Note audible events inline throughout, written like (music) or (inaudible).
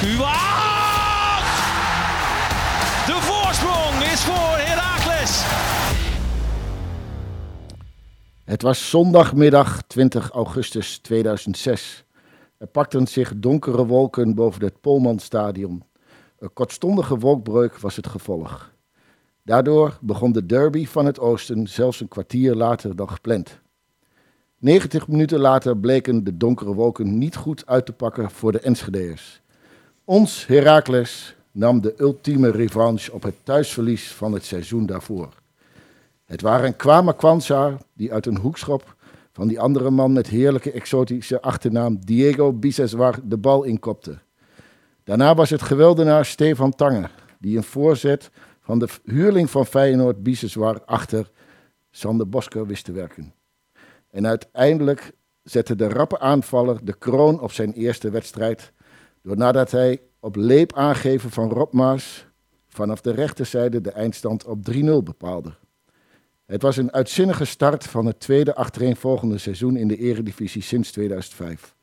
Kuwaat! De voorsprong is voor Heracles. Het was zondagmiddag 20 augustus 2006. Er pakten zich donkere wolken boven het Polmanstadion. Een kortstondige wolkbreuk was het gevolg. Daardoor begon de derby van het oosten zelfs een kwartier later dan gepland. 90 minuten later bleken de donkere wolken niet goed uit te pakken voor de Enschedeërs. Ons Heracles nam de ultieme revanche op het thuisverlies van het seizoen daarvoor. Het waren Kwame die uit een hoekschop van die andere man met heerlijke exotische achternaam Diego Biseswar de bal inkopte. Daarna was het geweldenaar Stefan Tange die een voorzet van de huurling van Feyenoord Biseswar achter Sander Bosker wist te werken. En uiteindelijk zette de rappe aanvaller de kroon op zijn eerste wedstrijd door nadat hij op leep aangeven van Rob Maas vanaf de rechterzijde de eindstand op 3-0 bepaalde. Het was een uitzinnige start van het tweede achtereenvolgende seizoen in de Eredivisie sinds 2005.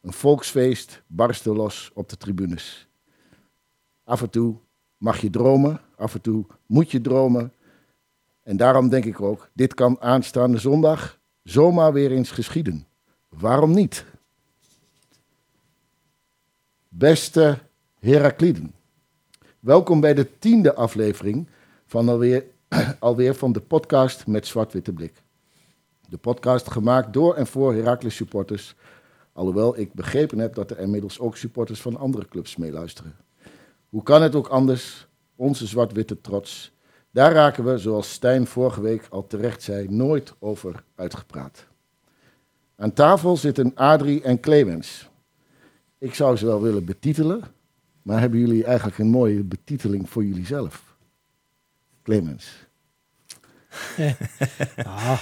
Een volksfeest barstte los op de tribunes. Af en toe mag je dromen, af en toe moet je dromen. En daarom denk ik ook, dit kan aanstaande zondag zomaar weer eens geschieden. Waarom niet? Beste Herakliden, welkom bij de tiende aflevering van alweer, (clears throat) alweer van de podcast met Zwart-Witte Blik. De podcast gemaakt door en voor Heracles supporters, alhoewel ik begrepen heb dat er inmiddels ook supporters van andere clubs meeluisteren. Hoe kan het ook anders? Onze zwart-witte trots. Daar raken we, zoals Stijn vorige week al terecht zei, nooit over uitgepraat. Aan tafel zitten Adrie en Clemens. Ik zou ze wel willen betitelen, maar hebben jullie eigenlijk een mooie betiteling voor jullie zelf? Clemens. (laughs) Ah,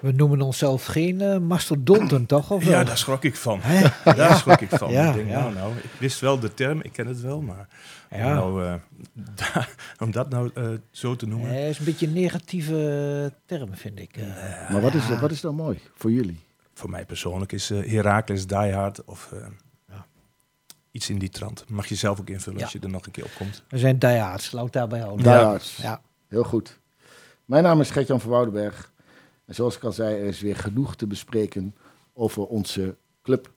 we noemen onszelf geen eh, mastodonten, toch? Of Ja, daar schrok ik van. Hè? (laughs) Daar schrok ik van. Ja, ik denk, ja. nou, nou, ik wist wel de term, ik ken het wel, maar Ja. om, nou, eh, (laughs) da- om dat nou eh, zo te noemen. Eh, is een beetje een negatieve term, vind ik. eh. Maar wat is, wat is dan mooi voor jullie? Voor mij persoonlijk is Heracles Die Hard of eh, Ja. iets in die trant. Mag je zelf ook invullen Ja. als je er nog een keer op komt. we zijn diehards, laat ik daarbij houden. Die Ja. Hards. Ja. Heel goed. Mijn naam is Gertjan van Woudenberg. En zoals ik al zei, er is weer genoeg te bespreken over onze club.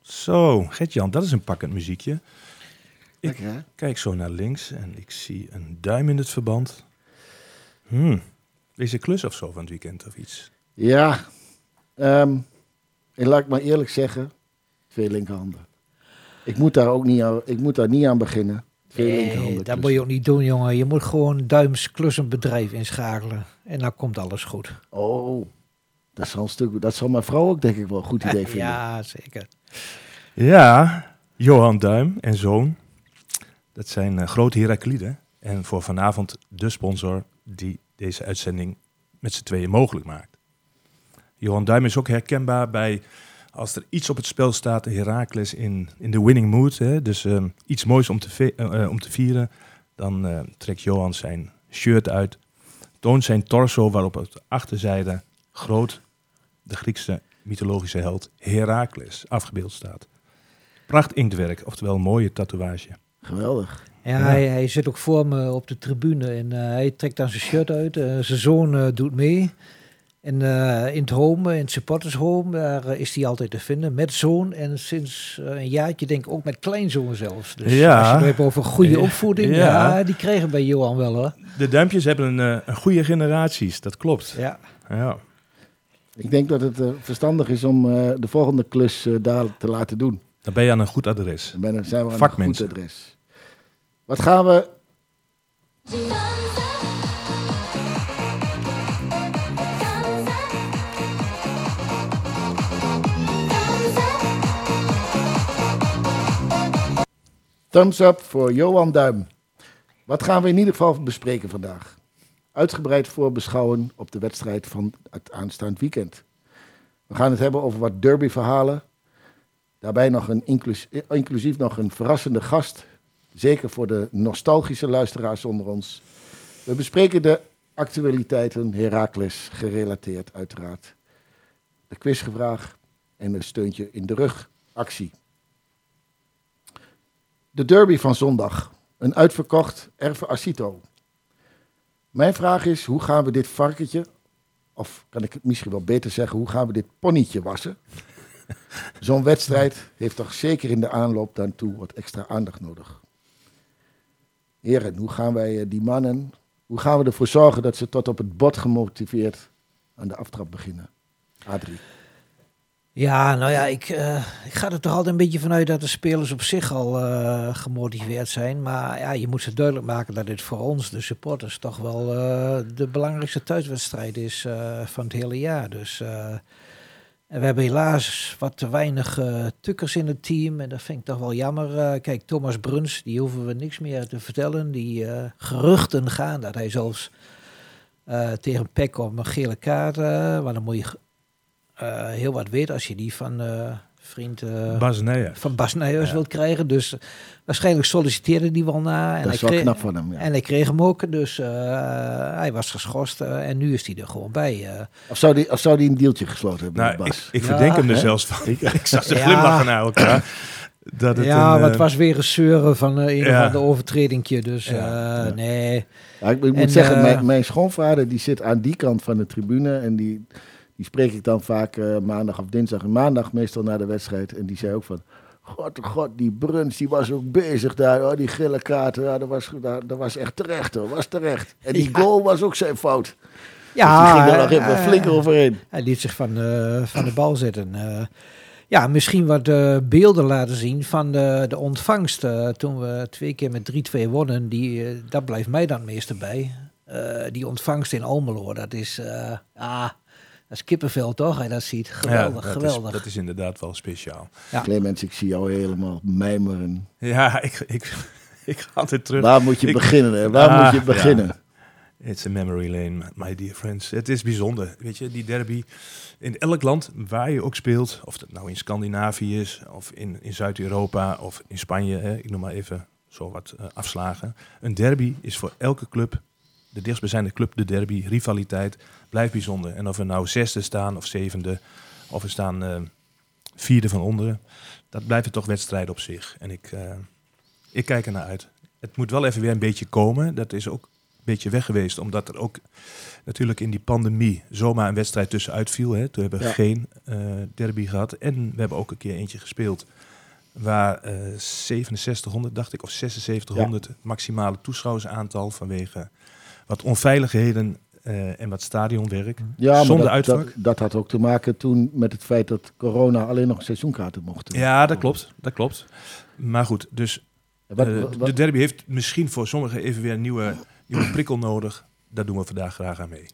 Zo, Gert-Jan, dat is een pakkend muziekje. Ik Lekker, kijk zo naar links en ik zie een duim in het verband. Hmm. Deze klus of zo van het weekend of iets. Ja, ehm, en laat ik maar eerlijk zeggen, twee linkerhanden. Ik moet daar ook niet aan, ik moet daar niet aan beginnen. Twee Nee, linkerhanden. dat moet je ook niet doen, jongen. Je moet gewoon duims klussenbedrijf inschakelen. En dan komt alles goed. Oh, dat zal, een stuk, dat zal mijn vrouw ook denk ik wel een goed idee (laughs) vinden. Ja, zeker. Ja, Johan Duim en zoon. Dat zijn eh, grote Herakliden. En voor vanavond de sponsor die deze uitzending met z'n tweeën mogelijk maakt. Johan Duim is ook herkenbaar bij, als er iets op het spel staat, Heracles in, in de winning mood. Hè, dus ehm, iets moois om te, eh, eh, om te vieren. Dan eh, trekt Johan zijn shirt uit, toont zijn torso waarop op de achterzijde groot de Griekse mythologische held Heracles afgebeeld staat. Pracht inktwerk, oftewel mooie tatoeage. Geweldig. Ja, Ja. Hij, hij zit ook voor me op de tribune en eh, hij trekt dan zijn shirt uit. Zijn zoon eh, doet mee. En eh, in het home, in het supporters home, daar eh, is hij altijd te vinden met zoon. En sinds eh, een jaartje denk ik ook met kleinzoon zelfs. Dus Ja. als je het hebt over goede opvoeding, Ja. ja. die kregen bij Johan wel hoor. De duimpjes hebben een, een goede generaties, dat klopt. Ja. Ja. Ik denk dat het verstandig is om eh, de volgende klus daar te laten doen. Dan ben je aan een goed adres. Dan ben- zijn we aan een goed adres. Wat gaan we... Thumbs up voor Johan Duim. Wat gaan we in ieder geval bespreken vandaag? Uitgebreid voorbeschouwen op de wedstrijd van het aanstaand weekend. We gaan het hebben over wat derby-verhalen. Daarbij nog een inclus- inclusief nog een verrassende gast. Zeker voor de nostalgische luisteraars onder ons. We bespreken de actualiteiten, Heracles gerelateerd uiteraard. De quizgevraag en een steuntje in de rug actie. De derby van zondag. Een uitverkocht Erve Acito. Mijn vraag is, hoe gaan we dit varkentje, of kan ik het misschien wel beter zeggen, hoe gaan we dit ponnetje wassen? (laughs) Zo'n wedstrijd heeft toch zeker in de aanloop daartoe wat extra aandacht nodig. Heren, hoe gaan wij eh, die mannen, hoe gaan we ervoor zorgen dat ze tot op het bot gemotiveerd aan de aftrap beginnen? Adrie. Ja, nou ja, ik, eh, ik ga er toch altijd een beetje vanuit dat de spelers op zich al eh, gemotiveerd zijn. Maar ja, je moet ze duidelijk maken dat dit voor ons, de supporters, toch wel eh, de belangrijkste thuiswedstrijd is van het hele jaar. Dus we hebben helaas wat te weinig tukkers in het team. En dat vind ik toch wel jammer. Kijk, Thomas Bruns, die hoeven we niks meer te vertellen. Die geruchten gaan dat hij zelfs eh, tegen Peck op een gele kaart. eh want dan heel wat weten als je die van eh, vriend eh, Bas Nijers. van Bas Nijers Ja. wilt krijgen. Dus eh, waarschijnlijk solliciteerde die wel na. En Dat is wel kreeg, knap van hem. Ja. en hij kreeg hem ook. Dus eh, hij was geschorst eh, en nu is hij er gewoon bij. eh. Of zou die, of zou die een deeltje gesloten hebben Nou, met ik, Bas? ik Ja, verdenk hem er hè? zelfs van. ik (laughs) zag ze Ja. glimlachen naar elkaar. Dat het ja, een, wat eh, was weer een zeuren van eh, een ja. of ander overtredingje. Dus Ja, eh, ja. nee. Ja, ik, ik moet En, zeggen, eh, mijn, mijn schoonvader die zit aan die kant van de tribune. En die, die spreek ik dan vaak eh, maandag of dinsdag. En maandag meestal na de wedstrijd. En die zei ook van... God, god, die Bruns, die was ook bezig daar. Oh, die gele kaarten, ja, dat, was, dat, dat was echt terecht hoor, was terecht. En die Ja. goal was ook zijn fout. Ja, dus die ging er nog even eh, flink overheen. Hij liet zich van, eh, van de bal zetten. Eh, ja, misschien wat eh, beelden laten zien van de, de ontvangst. eh, toen we twee keer met 3-2 wonnen. Die, eh, dat blijft mij dan het meeste bij. Eh, die ontvangst in Almelo, dat is... eh ah, dat is kippenvel toch? Als je dat ziet. Geweldig, ja, dat geweldig. Is, dat is inderdaad wel speciaal. Ja. Clemens, ik zie jou helemaal mijmeren. Ja, ik, ik, (laughs) ik ga altijd terug. Waar moet je Ik- beginnen? Hè? Waar Ah, moet je ja. beginnen? It's a memory lane, my dear friends. Het is bijzonder, weet je, die derby. In elk land waar je ook speelt, of dat nou in Scandinavië is, of in, in Zuid-Europa, of in Spanje, hè, ik noem maar even zo wat eh, afslagen. Een derby is voor elke club, de dichtstbijzijnde club, de derby, rivaliteit, blijft bijzonder. En of we nou zesde staan of zevende, of we staan eh, vierde van onderen, dat blijven toch wedstrijden op zich. En ik, eh, ik kijk er naar uit. Het moet wel even weer een beetje komen. Dat is ook een beetje weg geweest, omdat er ook natuurlijk in die pandemie zomaar een wedstrijd tussenuit viel. Hè. Toen hebben we Ja. geen eh, derby gehad. En we hebben ook een keer eentje gespeeld waar eh 6700, dacht ik, of 7600 maximale toeschouwersaantal vanwege wat onveiligheden eh, en wat stadionwerk. Ja, maar Zonder dat, uitvak. Dat, dat had ook te maken toen met het feit dat corona alleen nog seizoenkaarten mochten. Ja, dat klopt. Dat klopt. Maar goed, dus Wat- eh, wat- de derby heeft misschien voor sommigen even weer een nieuwe, nieuwe prikkel nodig. Daar doen we vandaag graag aan mee.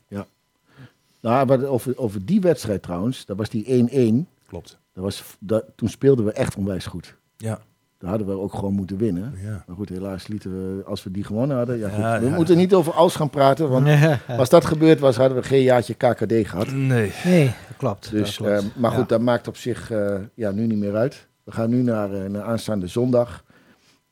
nou, wat- over, over die wedstrijd trouwens, dat was die 1-1. Klopt. Dat was, dat, toen speelden we echt onwijs goed. Ja. Daar hadden we ook gewoon moeten winnen. ja. Maar goed, helaas lieten we, als we die gewonnen hadden. Ja, goed, Ja, we ja. moeten niet over als gaan praten, want als dat gebeurd was, hadden we geen jaartje KKD gehad. Nee. Nee, dat klopt. Dus, dat klopt. eh, maar goed, Ja. dat maakt op zich eh, ja, nu niet meer uit. We gaan nu naar, eh, naar aanstaande zondag.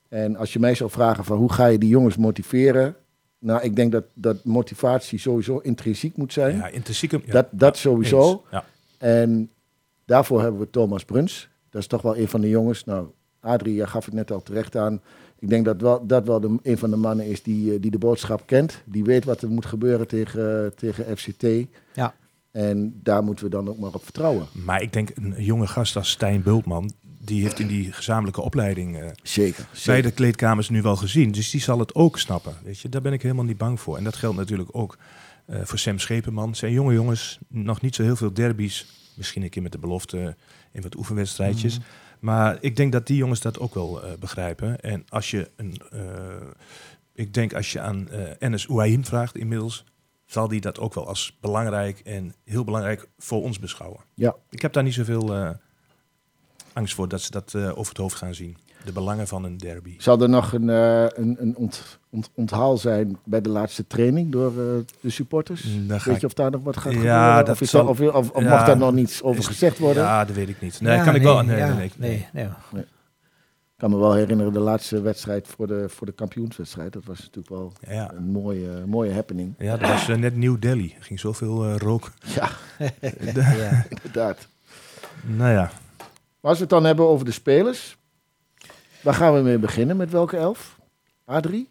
En als je mij zou vragen van hoe ga je die jongens motiveren? Nou, ik denk dat, dat motivatie sowieso intrinsiek moet zijn. Ja, intrinsiek. Ja. Dat, dat sowieso. Ja. En daarvoor hebben we Thomas Bruns. Dat is toch wel een van de jongens. Nou, Adrie, jij gaf het net al terecht aan. Ik denk dat wel, dat wel de, een van de mannen is die, eh, die de boodschap kent. Die weet wat er moet gebeuren tegen, eh, tegen FCT. Ja. En daar moeten we dan ook maar op vertrouwen. Maar ik denk een jonge gast als Stijn Bultman, die heeft in die gezamenlijke opleiding eh, Zeker. bij de kleedkamers nu wel gezien. Dus die zal het ook snappen. Weet je? Daar ben ik helemaal niet bang voor. En dat geldt natuurlijk ook eh, voor Sam Schepenman. Zijn jonge jongens, nog niet zo heel veel derbies. Misschien een keer met de belofte in wat oefenwedstrijdjes. Mhm. Maar ik denk dat die jongens dat ook wel eh, begrijpen. En als je een, eh, ik denk als je aan eh Enes Ouahim vraagt inmiddels, zal die dat ook wel als belangrijk en heel belangrijk voor ons beschouwen. Ja. Ik heb daar niet zoveel angst voor dat ze dat over het hoofd gaan zien. De belangen van een derby. Zal er nog een, eh, een, een ont, ont- onthaal zijn bij de laatste training door eh, de supporters? Weet ik- je of daar nog wat gaat Ja, gebeuren? dat of, zal- of, of, of ja, mag daar nog niets over is- gezegd worden? Ja, dat weet ik niet. Nee, Ja, kan ik wel. nee, Nee, nee, nee. nee, nee. Ik kan me wel herinneren, de laatste wedstrijd voor de, voor de kampioenswedstrijd. Dat was natuurlijk wel Ja, een mooie, mooie happening. ja, dat was eh, net New Delhi. Er ging zoveel eh, rook. Ja, (laughs) Ja. (laughs) inderdaad. Nou ja, Maar als we het dan hebben over de spelers. Waar gaan we mee beginnen? Met welke elf? Adrie?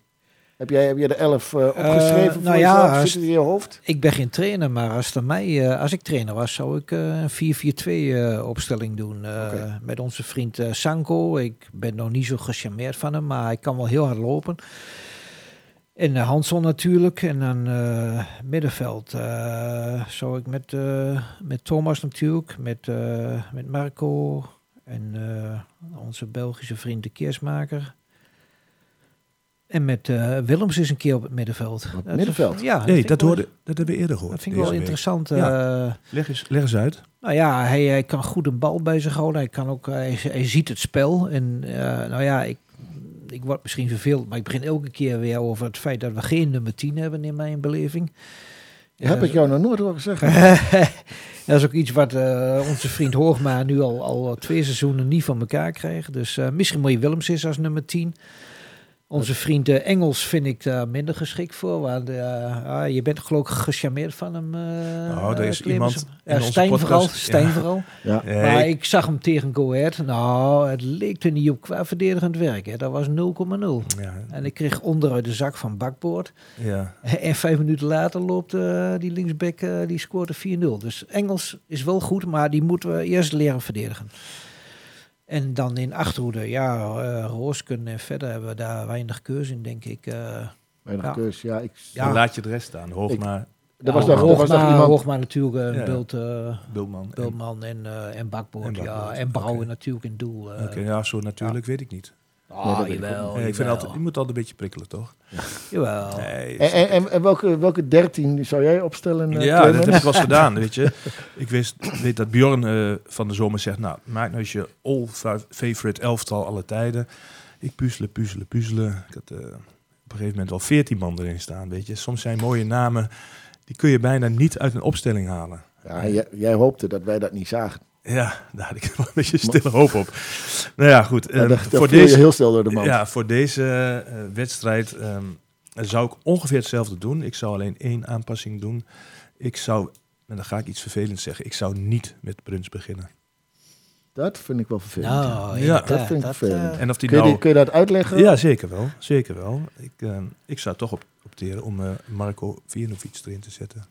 Heb jij, heb jij de elf eh, opgeschreven voor nou ja, jezelf? als- Zit in je hoofd? Ik ben geen trainer, maar als, mij, eh, als ik trainer was, zou ik eh, een 4-4-2 eh, opstelling doen. eh. Met onze vriend eh, Sanko. Ik ben nog niet zo gecharmeerd van hem, maar hij kan wel heel hard lopen. En Hanson natuurlijk. En dan eh, middenveld eh, zou ik met, eh, met Thomas natuurlijk, met, eh, met Marco en eh, onze Belgische vriend de Keersmaker. En met eh, Willems is een keer op het middenveld. het Dat- middenveld? Ja, vind ik dat, hoorde, dat hebben we eerder gehoord. dat vind ik wel week. interessant. Ja. eh, Leg eens, leg eens uit. nou ja, hij, hij kan goed een bal bij zich houden. Hij, kan ook, hij, hij ziet het spel. En eh, nou ja, ik, ik word misschien verveeld, maar ik begin elke keer weer over het feit dat we geen nummer 10 hebben in mijn beleving. Dat heb Ja, ik jou nog nooit horen zeggen. (laughs) dat is ook iets wat eh, onze vriend Hoogma nu al, al twee seizoenen niet van elkaar krijgt. Dus eh, misschien moet je Willems is als nummer 10. Onze vriend Engels vind ik daar minder geschikt voor. Want eh, ah, je bent geloof ik gecharmeerd van hem. eh Nou, er is iemand onze Stijn vooral. Stijn ja. vooral. Ja. Maar ik zag hem tegen Go Ahead. Nou, het leek er niet op qua verdedigend werk. Hè. Dat was 0,0. ja, En ik kreeg onderuit de zak van bakboord. ja. En vijf minuten later loopt eh, die linksback, eh, die scoorde 4-0. Dus Engels is wel goed, maar die moeten we eerst leren verdedigen. En dan in achterhoede, ja, eh Roosken en verder hebben we daar weinig keuze in, denk ik. eh Weinig Ja. keus. Ja, ik, Ja. Dan laat je de rest staan. Hoogma, er was Hoogma. Hoogma natuurlijk, eh, Ja. Bult, eh, Bultman. en- Bultman en, eh, en Bakboord. En ja, en Brouwer oké. natuurlijk in doel. Oké, ja, zo natuurlijk weet ik niet. Ah, Nee, ik Nee, vind altijd, je moet altijd een beetje prikkelen, toch? Jawel. Nee, En, en, en, en welke, welke dertien zou jij opstellen? eh, ja, dat heb ik wel eens (laughs) gedaan, weet je. Ik wist, weet dat Bjorn eh, van de zomer zegt, nou, maak nou eens je all fa- favorite elftal alle tijden. Ik puzzelen, puzzelen, puzzelen. Ik had eh, op een gegeven moment al veertien man erin staan, weet je. Soms zijn mooie namen, die kun je bijna niet uit een opstelling halen. Ja, jij, jij hoopte dat wij dat niet zagen. Ja, daar had ik wel een beetje stille hoop op. Nou ja, goed. Ehm, dat, dat voor deze, heel snel door de mand. Ja, voor deze eh, wedstrijd ehm, zou ik ongeveer hetzelfde doen. Ik zou alleen één aanpassing doen. Ik zou, en dan ga ik iets vervelends zeggen, ik zou niet met Bruns beginnen. Dat vind ik wel vervelend. ja. Nou, Ja, dat vind ik dat, vervelend. En of die kun, je nou... kun je dat uitleggen? Ja, zeker wel. Zeker wel. Ik, ehm, ik zou toch op, opteren om eh, Marco Viernovic erin te zetten.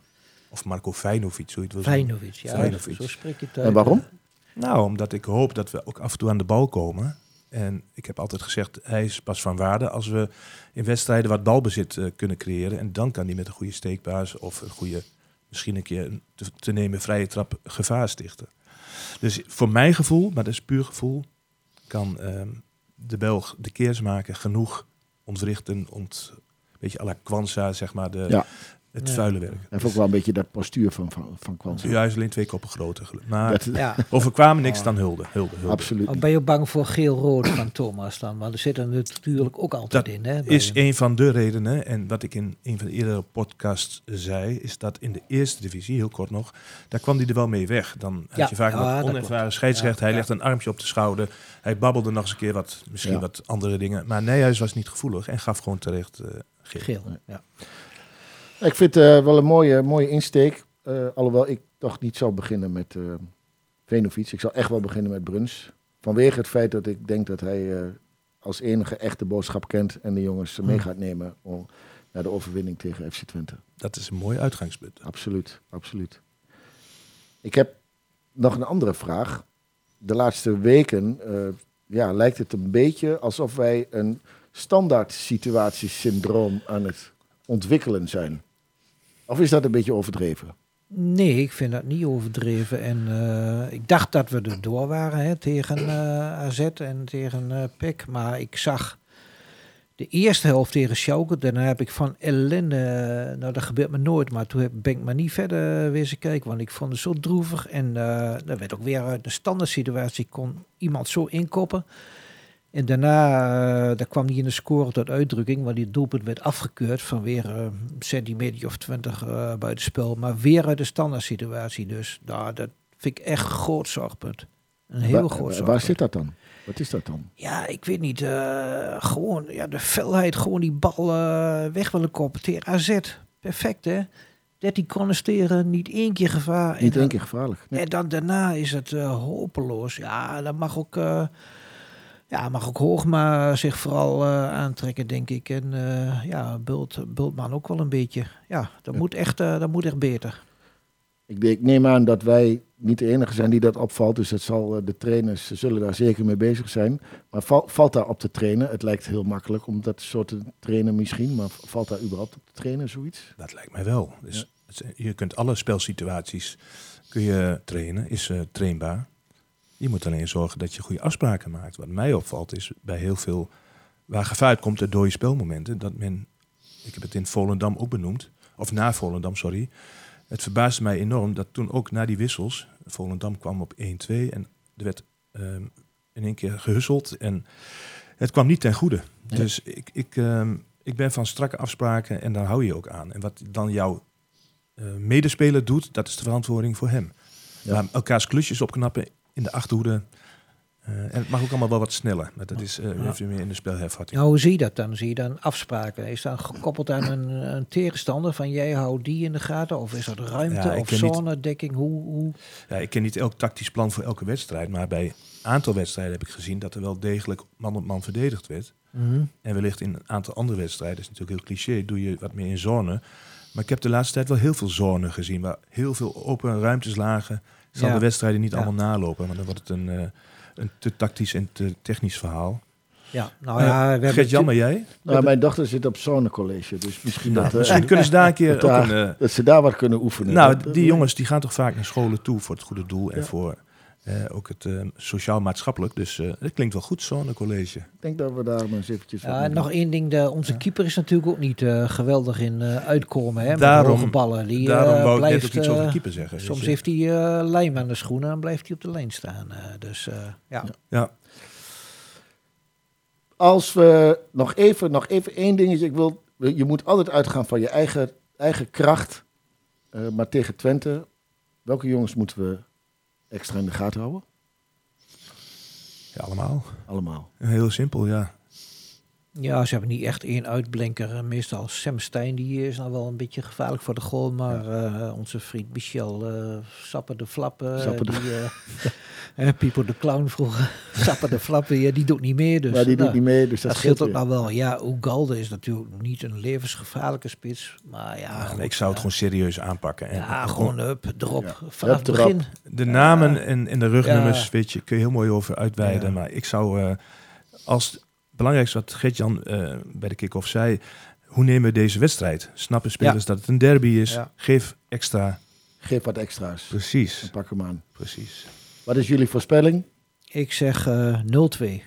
Of Marco Vijnovic, zo je het wil zeggen. Feyenoord, ja, Feyenoord. zo spreek je het En waarom? Nou, omdat ik hoop dat we ook af en toe aan de bal komen. En ik heb altijd gezegd, hij is pas van waarde als we in wedstrijden wat balbezit eh, kunnen creëren. En dan kan hij met een goede steekbaas of een goede, misschien een keer een te, te nemen vrije trap gevaar stichten. Dus voor mijn gevoel, maar dat is puur gevoel, kan ehm, de Belg de keersmaker genoeg ontwrichten, ont, weet je, à la Kwanza, zeg maar, de, Ja. Het Ja. vuile werk. Heeft ook wel een beetje dat postuur van, van, van Kwanza. Juist alleen twee koppen groter. Maar Dat- Ja. (laughs) overkwamen niks dan hulde. hulde, hulde. absoluut. Maar ben je bang voor geel-rood van Thomas dan? Want er zit er natuurlijk ook altijd Dat in. Hè, bij is een van de redenen. En wat ik in een van de eerdere podcasts zei, is dat in de eerste divisie, heel kort nog, daar kwam hij er wel mee weg. Dan had Ja, je vaak ja, een dat onervaren. Ja, hij legt een armpje op de schouder. Hij babbelde nog eens een keer wat, misschien Ja. wat andere dingen. Maar Nijhuis was niet gevoelig en gaf gewoon terecht eh geel. Geel, ja. Ik vind het eh, wel een mooie, mooie insteek. Eh, alhoewel ik toch niet zou beginnen met eh Venovic. Ik zou echt wel beginnen met Bruns. Vanwege het feit dat ik denk dat hij als enige echte boodschap kent. En de jongens mee Hmm. gaat nemen om, naar de overwinning tegen FC Twente. Dat is een mooi uitgangspunt. Absoluut, absoluut. Ik heb nog een andere vraag. De laatste weken ja, lijkt het een beetje alsof wij een standaard situatiesyndroom aan het ontwikkelen zijn. Of is dat een beetje overdreven? Nee, ik vind dat niet overdreven. En eh, ik dacht dat we er door waren hè, tegen eh, AZ en tegen eh PEC. Maar ik zag de eerste helft tegen Schalke. Daarna heb ik van ellende... nou, dat gebeurt me nooit. Maar toen ben ik maar niet verder weer eens kijken. Want ik vond het zo droevig. En er werd ook weer uit de standaard situatie... kon iemand zo inkoppen. En daarna eh, daar kwam hij in de score tot uitdrukking, want die doelpunt werd afgekeurd van weer eh, een centimeter of twintig uh, buitenspel. Maar weer uit de standaard situatie. Dus nou, dat vind ik echt een groot zorgpunt. Een heel Waar- groot Waar zorgpunt. zit dat dan? Wat is dat dan? Ja, ik weet niet. eh, gewoon ja, de felheid, gewoon die bal eh, weg willen koppen. Tegen AZ, perfect hè. 13 cornersteren, niet één keer gevaar. Niet één keer gevaarlijk. Nee. en dan daarna is het eh, hopeloos. Ja, dan mag ook, eh ja, mag ook Hoogma zich vooral eh, aantrekken, denk ik. En eh, ja, Bult, Bultman ook wel een beetje. Ja, dat, Moet, echt, eh, dat moet echt beter. Ik, ik neem aan dat wij niet de enige zijn die dat opvalt. Dus het zal, de trainers zullen daar zeker mee bezig zijn. Maar val- valt daar op te trainen? Het lijkt heel makkelijk om dat soort te trainen misschien. Maar valt daar überhaupt op te trainen, zoiets? Dat lijkt mij wel. Dus je kunt alle spelsituaties kun je trainen, is eh, trainbaar. Je moet alleen zorgen dat je goede afspraken maakt. Wat mij opvalt is bij heel veel waar gevaar uitkomt door dode spelmomenten, dat men, ik heb het in Volendam ook benoemd, of na Volendam, sorry. Het verbaasde mij enorm dat toen ook na die wissels, Volendam kwam op 1-2 en er werd ehm, in één keer gehusseld en het kwam niet ten goede. Dus ik, ik, ehm, ik ben van strakke afspraken en daar hou je ook aan. En wat dan jouw eh, medespeler doet, dat is de verantwoording voor hem. Ja. Maar elkaars klusjes opknappen in de achterhoede. eh, en het mag ook allemaal wel wat sneller. Maar dat is Ja. even meer in de spelhervatting. Nou, hoe zie je dat dan? Zie je dan afspraken? Is dat gekoppeld aan een, een tegenstander van jij houdt die in de gaten? Of is dat ruimte Ja, of zone-dekking? Hoe, hoe? Ja, ik ken niet elk tactisch plan voor elke wedstrijd. Maar bij een aantal wedstrijden heb ik gezien dat er wel degelijk man op man verdedigd werd. Mhm. En wellicht in een aantal andere wedstrijden, dat is natuurlijk heel cliché, doe je wat meer in zone. Maar ik heb de laatste tijd wel heel veel zone gezien, waar heel veel open ruimtes lagen. Zal Ja. de wedstrijden niet Ja. allemaal nalopen, maar dan wordt het een, eh, een te tactisch en te technisch verhaal. Ja, nou ja, we hebben Gert-Jan, maar jij? Nou, mijn dochter zit op zonnecollege. Dus misschien, Nou, dat, eh, misschien (laughs) kunnen ze daar een keer dat ook daar- een... eh, dat ze daar wat kunnen oefenen. nou, Dat- die jongens die gaan toch vaak naar scholen toe voor het goede doel en voor eh, ook het eh, sociaal-maatschappelijk. Dus eh dat klinkt wel goed, zo'n college. Ik denk dat we daar maar eens eventjes... Ja, en nog één ding, de, onze keeper is natuurlijk ook niet eh, geweldig in eh, uitkomen. Hè, met Daarom- hoge ballen. Die, Daarom eh, wou ik net blijft, ook iets over de eh, keeper zeggen. Soms heeft hij eh, lijm aan de schoenen en blijft hij op de lijn staan. eh, dus eh, ja. Ja, Als we nog even, nog even één dingetje. Ik wil, je moet altijd uitgaan van je eigen, eigen kracht. Eh, maar tegen Twente, welke jongens moeten we extra in de gaten houden? ja, allemaal. Allemaal. Heel simpel, ja. Ja, ze hebben niet echt één uitblinker. Eh, Meestal Sam Stein, die is nou wel een beetje gevaarlijk voor de goal. Maar eh, onze vriend Michel eh Sapper de Flappen, Sapper de- die... (laughs) (laughs) Pipo de Clown vroeger. (laughs) Sapper de Flappen, ja, die doet niet meer. Dus, maar die nou, doet niet mee, dus dat, Dat scheelt ook weer. nou wel. Ja, Ugalde is natuurlijk niet een levensgevaarlijke spits. Maar ja, Ja, goed, ik zou het ja. gewoon serieus aanpakken. En Ja, gewoon up, erop. Ja. Vanaf het begin. De namen en, en de rugnummers, Ja. weet je, kun je heel mooi over uitweiden. Ja. Maar ik zou, eh, als belangrijkste wat Gert-Jan eh, bij de kick-off zei, hoe nemen we deze wedstrijd? Snappen spelers dat het een derby is? Ja. Geef extra. Geef wat extra's Precies, en pak hem aan. precies. Wat is jullie voorspelling? Ik zeg eh 0-2.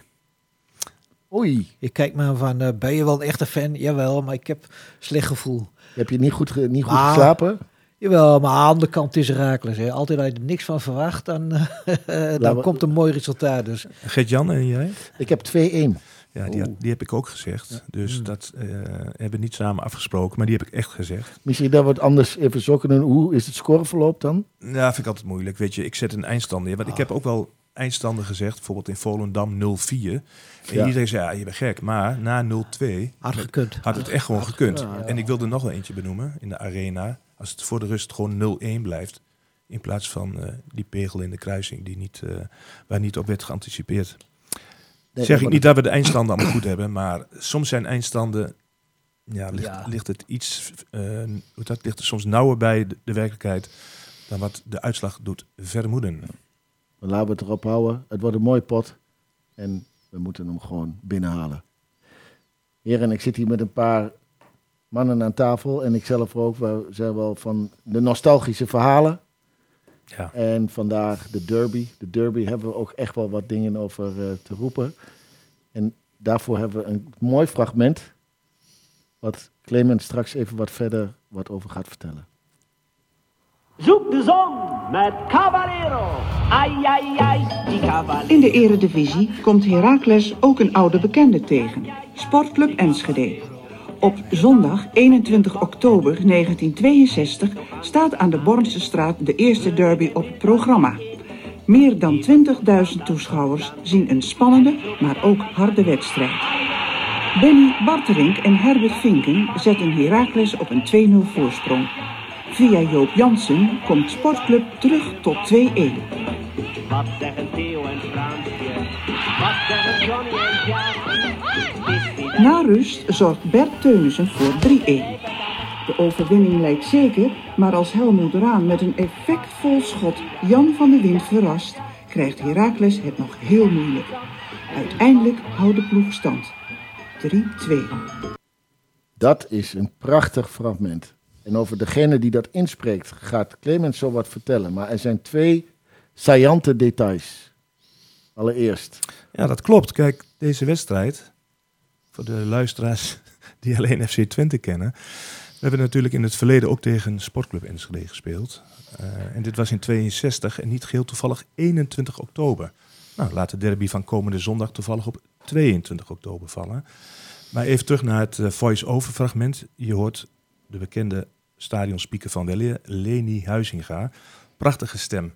Oei, Ik kijk maar van, eh, ben je wel een echte fan? Jawel, maar ik heb slecht gevoel. heb je niet goed, ge- niet goed geslapen? Jawel, maar aan de andere kant is Herakles. Hè. Altijd als je er niks van verwacht, dan, (laughs) dan komt een mooi resultaat. Dus Gert-Jan en jij? Ik heb 2-1. Ja, die, heb ik ook gezegd. Dus Hmm. dat eh, hebben we niet samen afgesproken, maar die heb ik echt gezegd. Misschien dat we het anders even zo kunnen doen. Hoe is het scoreverloop dan? Ja, vind ik altijd moeilijk. Weet je, ik zet een eindstand neer. Want ik heb ook wel eindstanden gezegd, bijvoorbeeld in Volendam 0-4. En Ja. iedereen zei, ja, je bent gek. Maar na 0-2 hard gekund. had het echt gewoon gekund. Ja. En ik wilde nog wel eentje benoemen in de arena. Als het voor de rust gewoon 0-1 blijft. In plaats van eh, die pegel in de kruising die niet, eh, waar niet op werd geanticipeerd. Zeg ik niet dat we de eindstanden allemaal goed hebben. Maar soms zijn eindstanden... Ja, ligt, Ja. ligt het iets... eh, dat ligt er soms nauwer bij de, de werkelijkheid... dan wat de uitslag doet vermoeden. Laten we het erop houden. Het wordt een mooi pot. En we moeten hem gewoon binnenhalen. Heren, ik zit hier met een paar mannen aan tafel. En ik zelf ook. We zijn wel van de nostalgische verhalen. Ja. En vandaag de derby. De derby hebben we ook echt wel wat dingen over eh, te roepen. En daarvoor hebben we een mooi fragment. Wat Clement straks even wat verder wat over gaat vertellen. Zoek de zon met Caballero. Ai, ai, ai, die Caballero. In de eredivisie komt Heracles ook een oude bekende tegen. Sportclub Enschede. Op zondag 21 oktober 1962 staat aan de Bornse straat de eerste derby op het programma. Meer dan 20.000 toeschouwers zien een spannende, maar ook harde wedstrijd. Benny Barterink en Herbert Vinken zetten Heracles op een 2-0 voorsprong. Via Joop Jansen komt Sportclub terug tot 2-1. Wat zeggen Theo en Fransje? Wat zeggen Johnny? Na rust zorgt Bert Teunissen voor 3-1. De overwinning lijkt zeker, maar als Helmoet Raan met een effectvol schot Jan van de Wind verrast, krijgt Heracles het nog heel moeilijk. Uiteindelijk houdt de ploeg stand. 3-2. Dat is een prachtig fragment. En over degene die dat inspreekt gaat Clemens zo wat vertellen. Maar er zijn twee saillante details. Allereerst. Ja, dat klopt. Kijk, deze wedstrijd, voor de luisteraars die alleen FC Twente kennen. We hebben natuurlijk in het verleden ook tegen Sportclub Enschede gespeeld. Eh, en dit was in 62 en niet geheel toevallig 21 oktober. Nou, laat de derby van komende zondag toevallig op 22 oktober vallen. Maar even terug naar het eh, voice-over fragment. Je hoort de bekende stadionspeaker van Weleer, Leni Huizinga. Prachtige stem.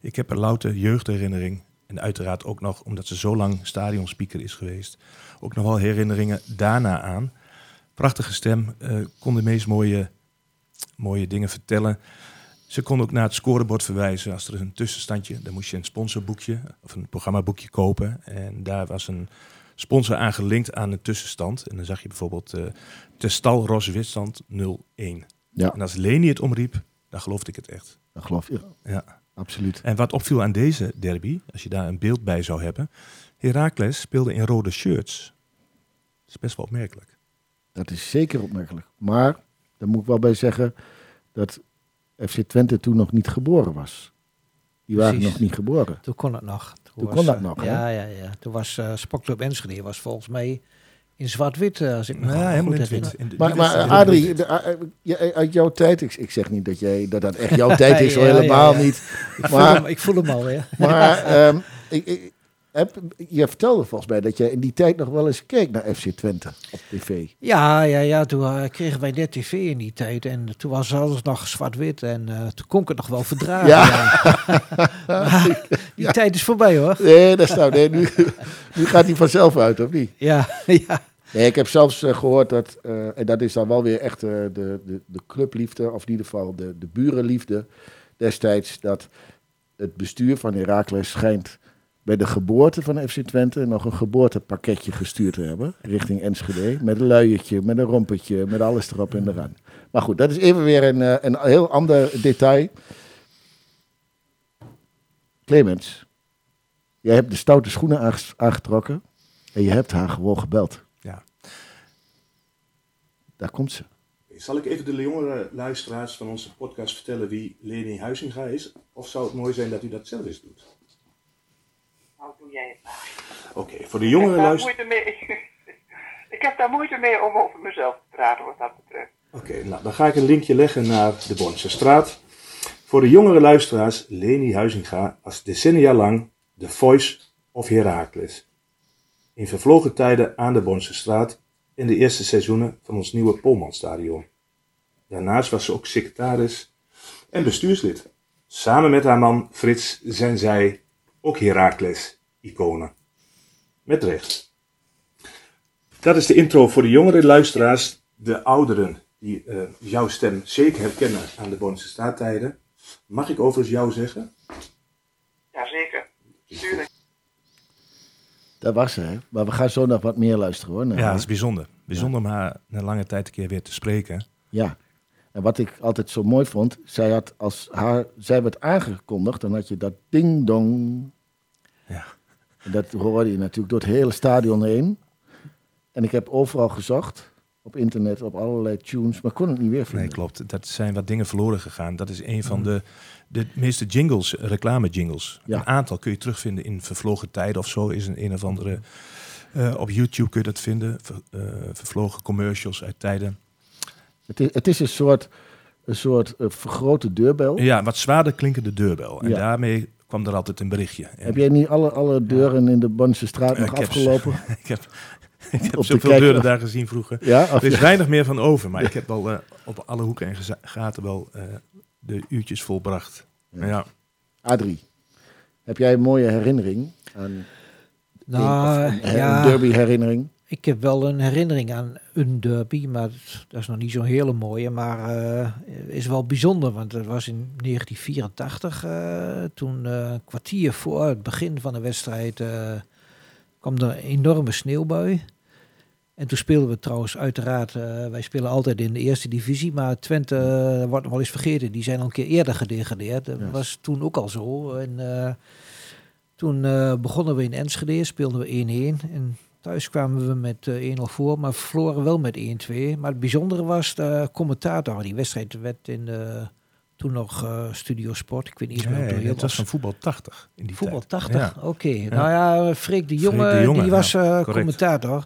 Ik heb een louter jeugdherinnering. En uiteraard ook nog, omdat ze zo lang stadionspeaker is geweest, ook nog wel herinneringen daarna aan. Prachtige stem, eh, kon de meest mooie, mooie dingen vertellen. Ze kon ook naar het scorebord verwijzen als er een tussenstandje. Dan moest je een sponsorboekje of een programmaboekje kopen. En daar was een sponsor aan gelinkt aan een tussenstand. En dan zag je bijvoorbeeld uh, Testal Ros Witstand 0-1. Ja, En als Leni het omriep, dan geloofde ik het echt. dat geloof je. Ja. Absoluut. En wat opviel aan deze derby, als je daar een beeld bij zou hebben. Heracles speelde in rode shirts. Dat is best wel opmerkelijk. Dat is zeker opmerkelijk. Maar, daar moet ik wel bij zeggen dat FC Twente toen nog niet geboren was. Die waren Precies. nog niet geboren. Toen kon het nog. Toen was, kon dat eh, nog, hè? Ja, ja, ja. Toen was uh, Sportclub Enschede was volgens mij in zwart-wit, eh, als ik me Ja, goed helemaal in die Maar, maar Adrie, de- a- je- uit jouw tijd, ik, ik zeg niet dat, jij, dat dat echt jouw tijd is, (laughs) Ja, hoor, helemaal ja. niet. Ik voel, Maar, hem, ik voel hem al, ja. maar ehm, ik, ik, heb, je vertelde volgens mij dat jij in die tijd nog wel eens keek naar FC Twente op tv. Ja, ja, ja. Toen eh, kregen wij net tv in die tijd. En toen was alles nog zwart-wit. En eh, toen kon ik het nog wel verdragen. Ja. Ja. (laughs) Maar die tijd is voorbij, hoor. Nee, dat is nou, nee, nu, (laughs) nu gaat hij vanzelf uit, of niet? Ja, (laughs) ja. Nee, ik heb zelfs eh, gehoord dat, en dat is dan wel weer echt de, de, de clubliefde, of in ieder geval de, de burenliefde destijds, dat het bestuur van Heracles schijnt bij de geboorte van FC Twente nog een geboortepakketje gestuurd te hebben, richting Enschede, met een luiertje, met een rompetje, met alles erop en eraan. Maar goed, dat is even weer een, eh, een heel ander detail. Clemens, jij hebt de stoute schoenen aangetrokken en je hebt haar gewoon gebeld. Ja. Daar komt ze. Zal ik even de jongere luisteraars van onze podcast vertellen wie Leni Huizinga is? Of zou het mooi zijn dat u dat zelf eens doet? Oké, voor de jongere luisteraars... (laughs) ik heb daar moeite mee om over mezelf te praten wat dat betreft. Oké, nou dan ga ik een linkje leggen naar de Bornse straat. Voor de jongere luisteraars, Leni Huizinga was decennia lang de voice of Heracles. In vervlogen tijden aan de Bornse straat in de eerste seizoenen van ons nieuwe Polmanstadion. Daarnaast was ze ook secretaris en bestuurslid. Samen met haar man Frits zijn zij ook Heracles-iconen. Met recht. Dat is de intro voor de jongere luisteraars. De ouderen die eh, jouw stem zeker herkennen aan de Bornse straattijden. Mag ik overigens jou zeggen? Jazeker. Tuurlijk. Dat was ze, hè? Maar we gaan zo nog wat meer luisteren, hoor. Ja, dat is bijzonder. Bijzonder om haar na lange tijd een keer weer te spreken. Ja. En wat ik altijd zo mooi vond, zij had als haar, zij werd aangekondigd, dan had je dat ding-dong. Ja. Dat hoorde je natuurlijk door het hele stadion heen. En ik heb overal gezocht, op internet, op allerlei tunes, maar kon het niet weer vinden. Nee, klopt. Dat zijn wat dingen verloren gegaan. Dat is een van de, de meeste jingles, reclame jingles. Ja. Een aantal kun je terugvinden in vervlogen tijden of zo. Is een, een of andere. eh, op YouTube kun je dat vinden. Ver- eh, vervlogen commercials uit tijden. Het is, het is een soort een soort eh, vergrote deurbel. Ja, wat zwaarder klinkende deurbel. En Ja. daarmee kwam er altijd een berichtje. En Heb jij niet alle, alle deuren in de Bonse straat nog Ik heb- afgelopen? (laughs) ik heb, ik heb zoveel deuren daar gezien vroeger. Ja, Er is ja. weinig meer van over, maar ik heb wel eh, op alle hoeken en gaten wel eh, de uurtjes volbracht. Ja. Ja. Adrie, heb jij een mooie herinnering aan Nou, een, of een, ja. een derby herinnering? Ik heb wel een herinnering aan een derby, maar dat- is nog niet zo'n hele mooie. Maar eh, is wel bijzonder, want dat was in 1984. eh, toen eh, een kwartier voor het begin van de wedstrijd eh, kwam er een enorme sneeuwbui. En toen speelden we trouwens uiteraard, eh, wij spelen altijd in de eerste divisie, maar Twente eh, wordt nog wel eens vergeten. Die zijn al een keer eerder gedegradeerd. Dat was toen ook al zo. En eh, toen eh, begonnen we in Enschede, speelden we 1-1. En thuis kwamen we met eh, 1-0 voor, maar verloren wel met 1-2. Maar het bijzondere was de commentator. Die wedstrijd werd in de, toen nog eh, Studio Sport. Ik weet niet eens meer Nee, hoe het was. was van voetbal 80 in die Voetbal tijd. 80, Ja. oké. Nou ja, Freek de Freek Jonge, de Jonge, die was ja, eh, commentator.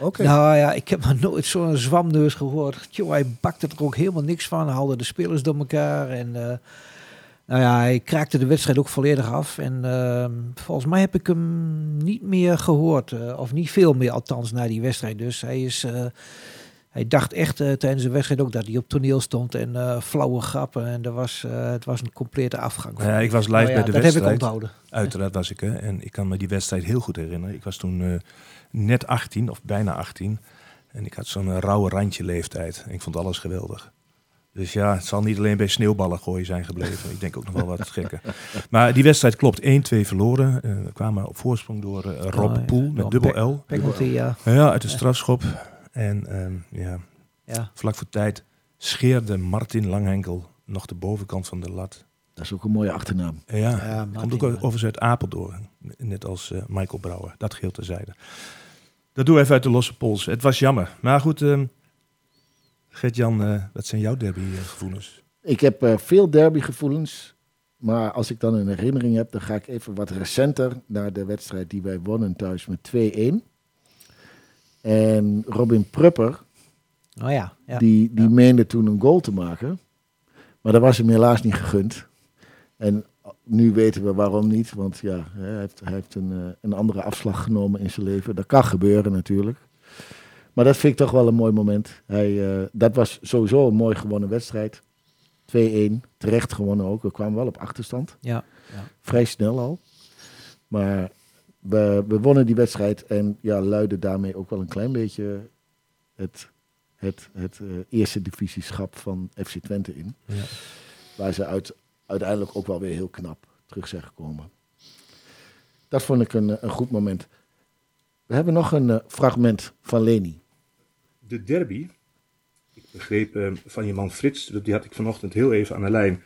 Oké. Nou ja, ik heb nog nooit zo'n zwamneus gehoord. Tjoh, hij bakte er ook helemaal niks van. Haalde de spelers door elkaar. En eh, nou ja, hij kraakte de wedstrijd ook volledig af. En ehm, volgens mij heb ik hem niet meer gehoord. eh, of niet veel meer, althans, na die wedstrijd. Dus hij is... eh, hij dacht echt eh, tijdens de wedstrijd ook dat hij op toneel stond en flauwe grappen. En er was, het was een complete afgang. Ja, ik was live Nou ja, bij de dat wedstrijd. heb ik onthouden. Uiteraard was ik hè. En ik kan me die wedstrijd heel goed herinneren. Ik was toen net 18 of bijna 18. En ik had zo'n rauwe randje leeftijd. En ik vond alles geweldig. Dus ja, het zal niet alleen bij sneeuwballen gooien zijn gebleven. Ik denk ook nog wel wat gekker. Maar die wedstrijd klopt. 1-2 verloren. Eh, we kwamen op voorsprong door eh, Rob Oh, ja. Poel met dubbel L. Penalty, ja. Ja, uit de strafschop. En ehm, ja, ja. vlak voor tijd scheerde Martin Langhenkel nog de bovenkant van de lat. Dat is ook een mooie achternaam. Ja, Ja, komt ook overigens uit Apeldoorn. Net als eh, Michael Brouwer. Dat geheel terzijde. Dat doe even uit de losse pols. Het was jammer. Maar goed, ehm Gert-Jan, eh, wat zijn jouw derbygevoelens? Ik heb eh, veel derbygevoelens. Maar als ik dan een herinnering heb, dan ga ik even wat recenter naar de wedstrijd die wij wonnen thuis met 2-1. En Robin Prupper, Oh ja, ja. die, die meende toen een goal te maken. Maar dat was hem helaas niet gegund. En nu weten we waarom niet. Want ja, hij heeft, hij heeft een, eh, een andere afslag genomen in zijn leven. Dat kan gebeuren natuurlijk. Maar dat vind ik toch wel een mooi moment. Hij, eh, dat was sowieso een mooi gewonnen wedstrijd. 2-1, terecht gewonnen ook. We kwamen wel op achterstand. ja. Vrij snel al. Maar we, we wonnen die wedstrijd en ja, luiden daarmee ook wel een klein beetje het, het, het eh, eerste divisieschap van FC Twente in. Ja. Waar ze uit, uiteindelijk ook wel weer heel knap terug zijn gekomen. Dat vond ik een, een goed moment. We hebben nog een eh, fragment van Leni. De derby. Ik begreep eh, van je man Frits, die had ik vanochtend heel even aan de lijn.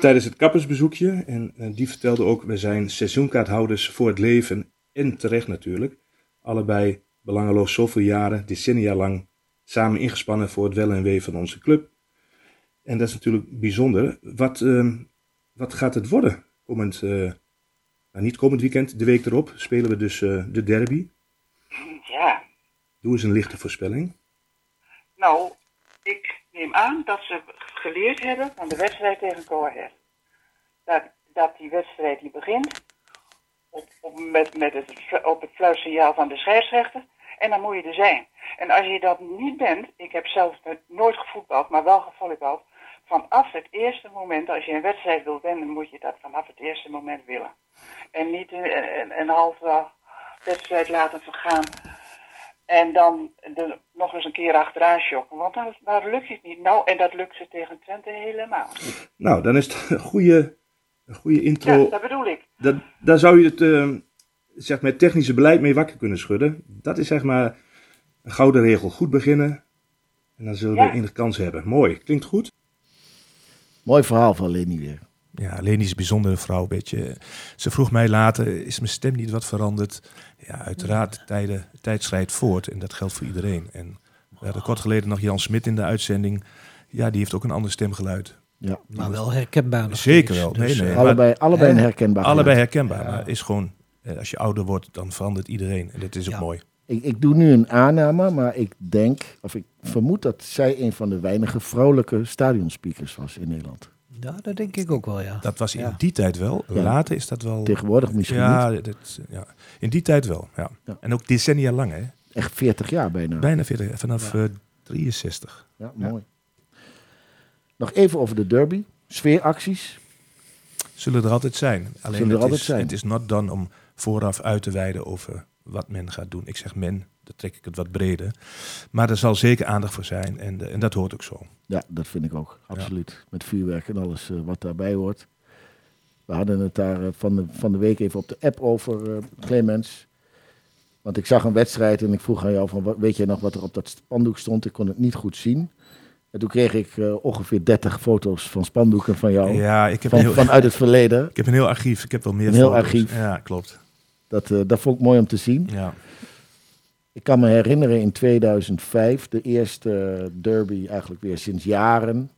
Tijdens het kappersbezoekje. En eh, die vertelde ook, we zijn seizoenkaarthouders voor het leven. En terecht natuurlijk. Allebei belangeloos zoveel jaren, decennia lang, samen ingespannen voor het wel en wee van onze club. En dat is natuurlijk bijzonder. Wat, eh, wat gaat het worden? Komend, eh, nou, niet komend weekend, de week erop spelen we dus de derby. Ja, Doe eens een lichte voorspelling. nou, ik neem aan dat ze geleerd hebben van de wedstrijd tegen Go Ahead. Dat, dat die wedstrijd die begint op, op, met, met het, op het fluitsignaal van de scheidsrechter. En dan moet je er zijn. En als je dat niet bent, ik heb zelf nooit gevoetbald, maar wel gevolleybald. Vanaf het eerste moment, als je een wedstrijd wil winnen, moet je dat vanaf het eerste moment willen. En niet een, een, een halve wedstrijd laten vergaan. En dan er nog eens een keer achteraan shocken. Want dan, dan lukt het niet. Nou, en dat lukt ze tegen Twente helemaal. Nou, dan is het een goede, een goede intro. Ja, dat bedoel ik. Dat, daar zou je het eh, zeg maar, technische beleid mee wakker kunnen schudden. Dat is zeg maar een gouden regel. Goed beginnen. En dan zullen Ja. we enige kans hebben. Mooi. Klinkt goed. Mooi verhaal van Leni weer. Ja, Leni is een bijzondere vrouw. Beetje. Ze vroeg mij later, is mijn stem niet wat veranderd? Ja, uiteraard, de tijden, de tijd schrijdt voort en dat geldt voor iedereen. En we hadden kort geleden nog Jan Smit in de uitzending. Ja, die heeft ook een ander stemgeluid. Ja. Maar wel herkenbaar Zeker wel. Nee, nee. eh, Allebei, allebei een herkenbaar Allebei herkenbaar, Ja. maar is gewoon, eh, als je ouder wordt, dan verandert iedereen. En dat is ook Ja. mooi. Ik, ik doe nu een aanname, maar ik denk, of ik vermoed dat zij een van de weinige vrouwelijke stadionspeakers was in Nederland. Ja, dat denk ik ook wel, ja. Dat was in Ja. die tijd wel. Ja. Later is dat wel... Tegenwoordig misschien ja, niet. dat, ja, in die tijd wel. Ja. Ja. En ook decennia lang, hè? Echt 40 jaar bijna. Bijna 40, vanaf eh 63. Ja, mooi. Nog even over de derby. Sfeeracties. Zullen er altijd zijn. Alleen Zullen er het, altijd is, zijn. het is not done om vooraf uit te wijden over wat men gaat doen. Ik zeg men, dan trek ik het wat breder. Maar er zal zeker aandacht voor zijn en, eh, en dat hoort ook zo. Ja, dat vind ik ook. Absoluut. Met vuurwerk en alles eh, wat daarbij hoort. We hadden het daar eh, van, de, van de week even op de app over, Clemens. Want ik zag een wedstrijd en ik vroeg aan jou van, weet jij nog wat er op dat spandoek stond? Ik kon het niet goed zien. En toen kreeg ik ongeveer 30 foto's van spandoeken van jou. Ja, ik heb, van, heel, vanuit het verleden. (laughs) ik heb een heel archief. Ik heb wel meer Een heel foto's. archief. Ja, klopt. Dat, dat vond ik mooi om te zien. Ja. Ik kan me herinneren in 2005, de eerste derby eigenlijk weer sinds jaren.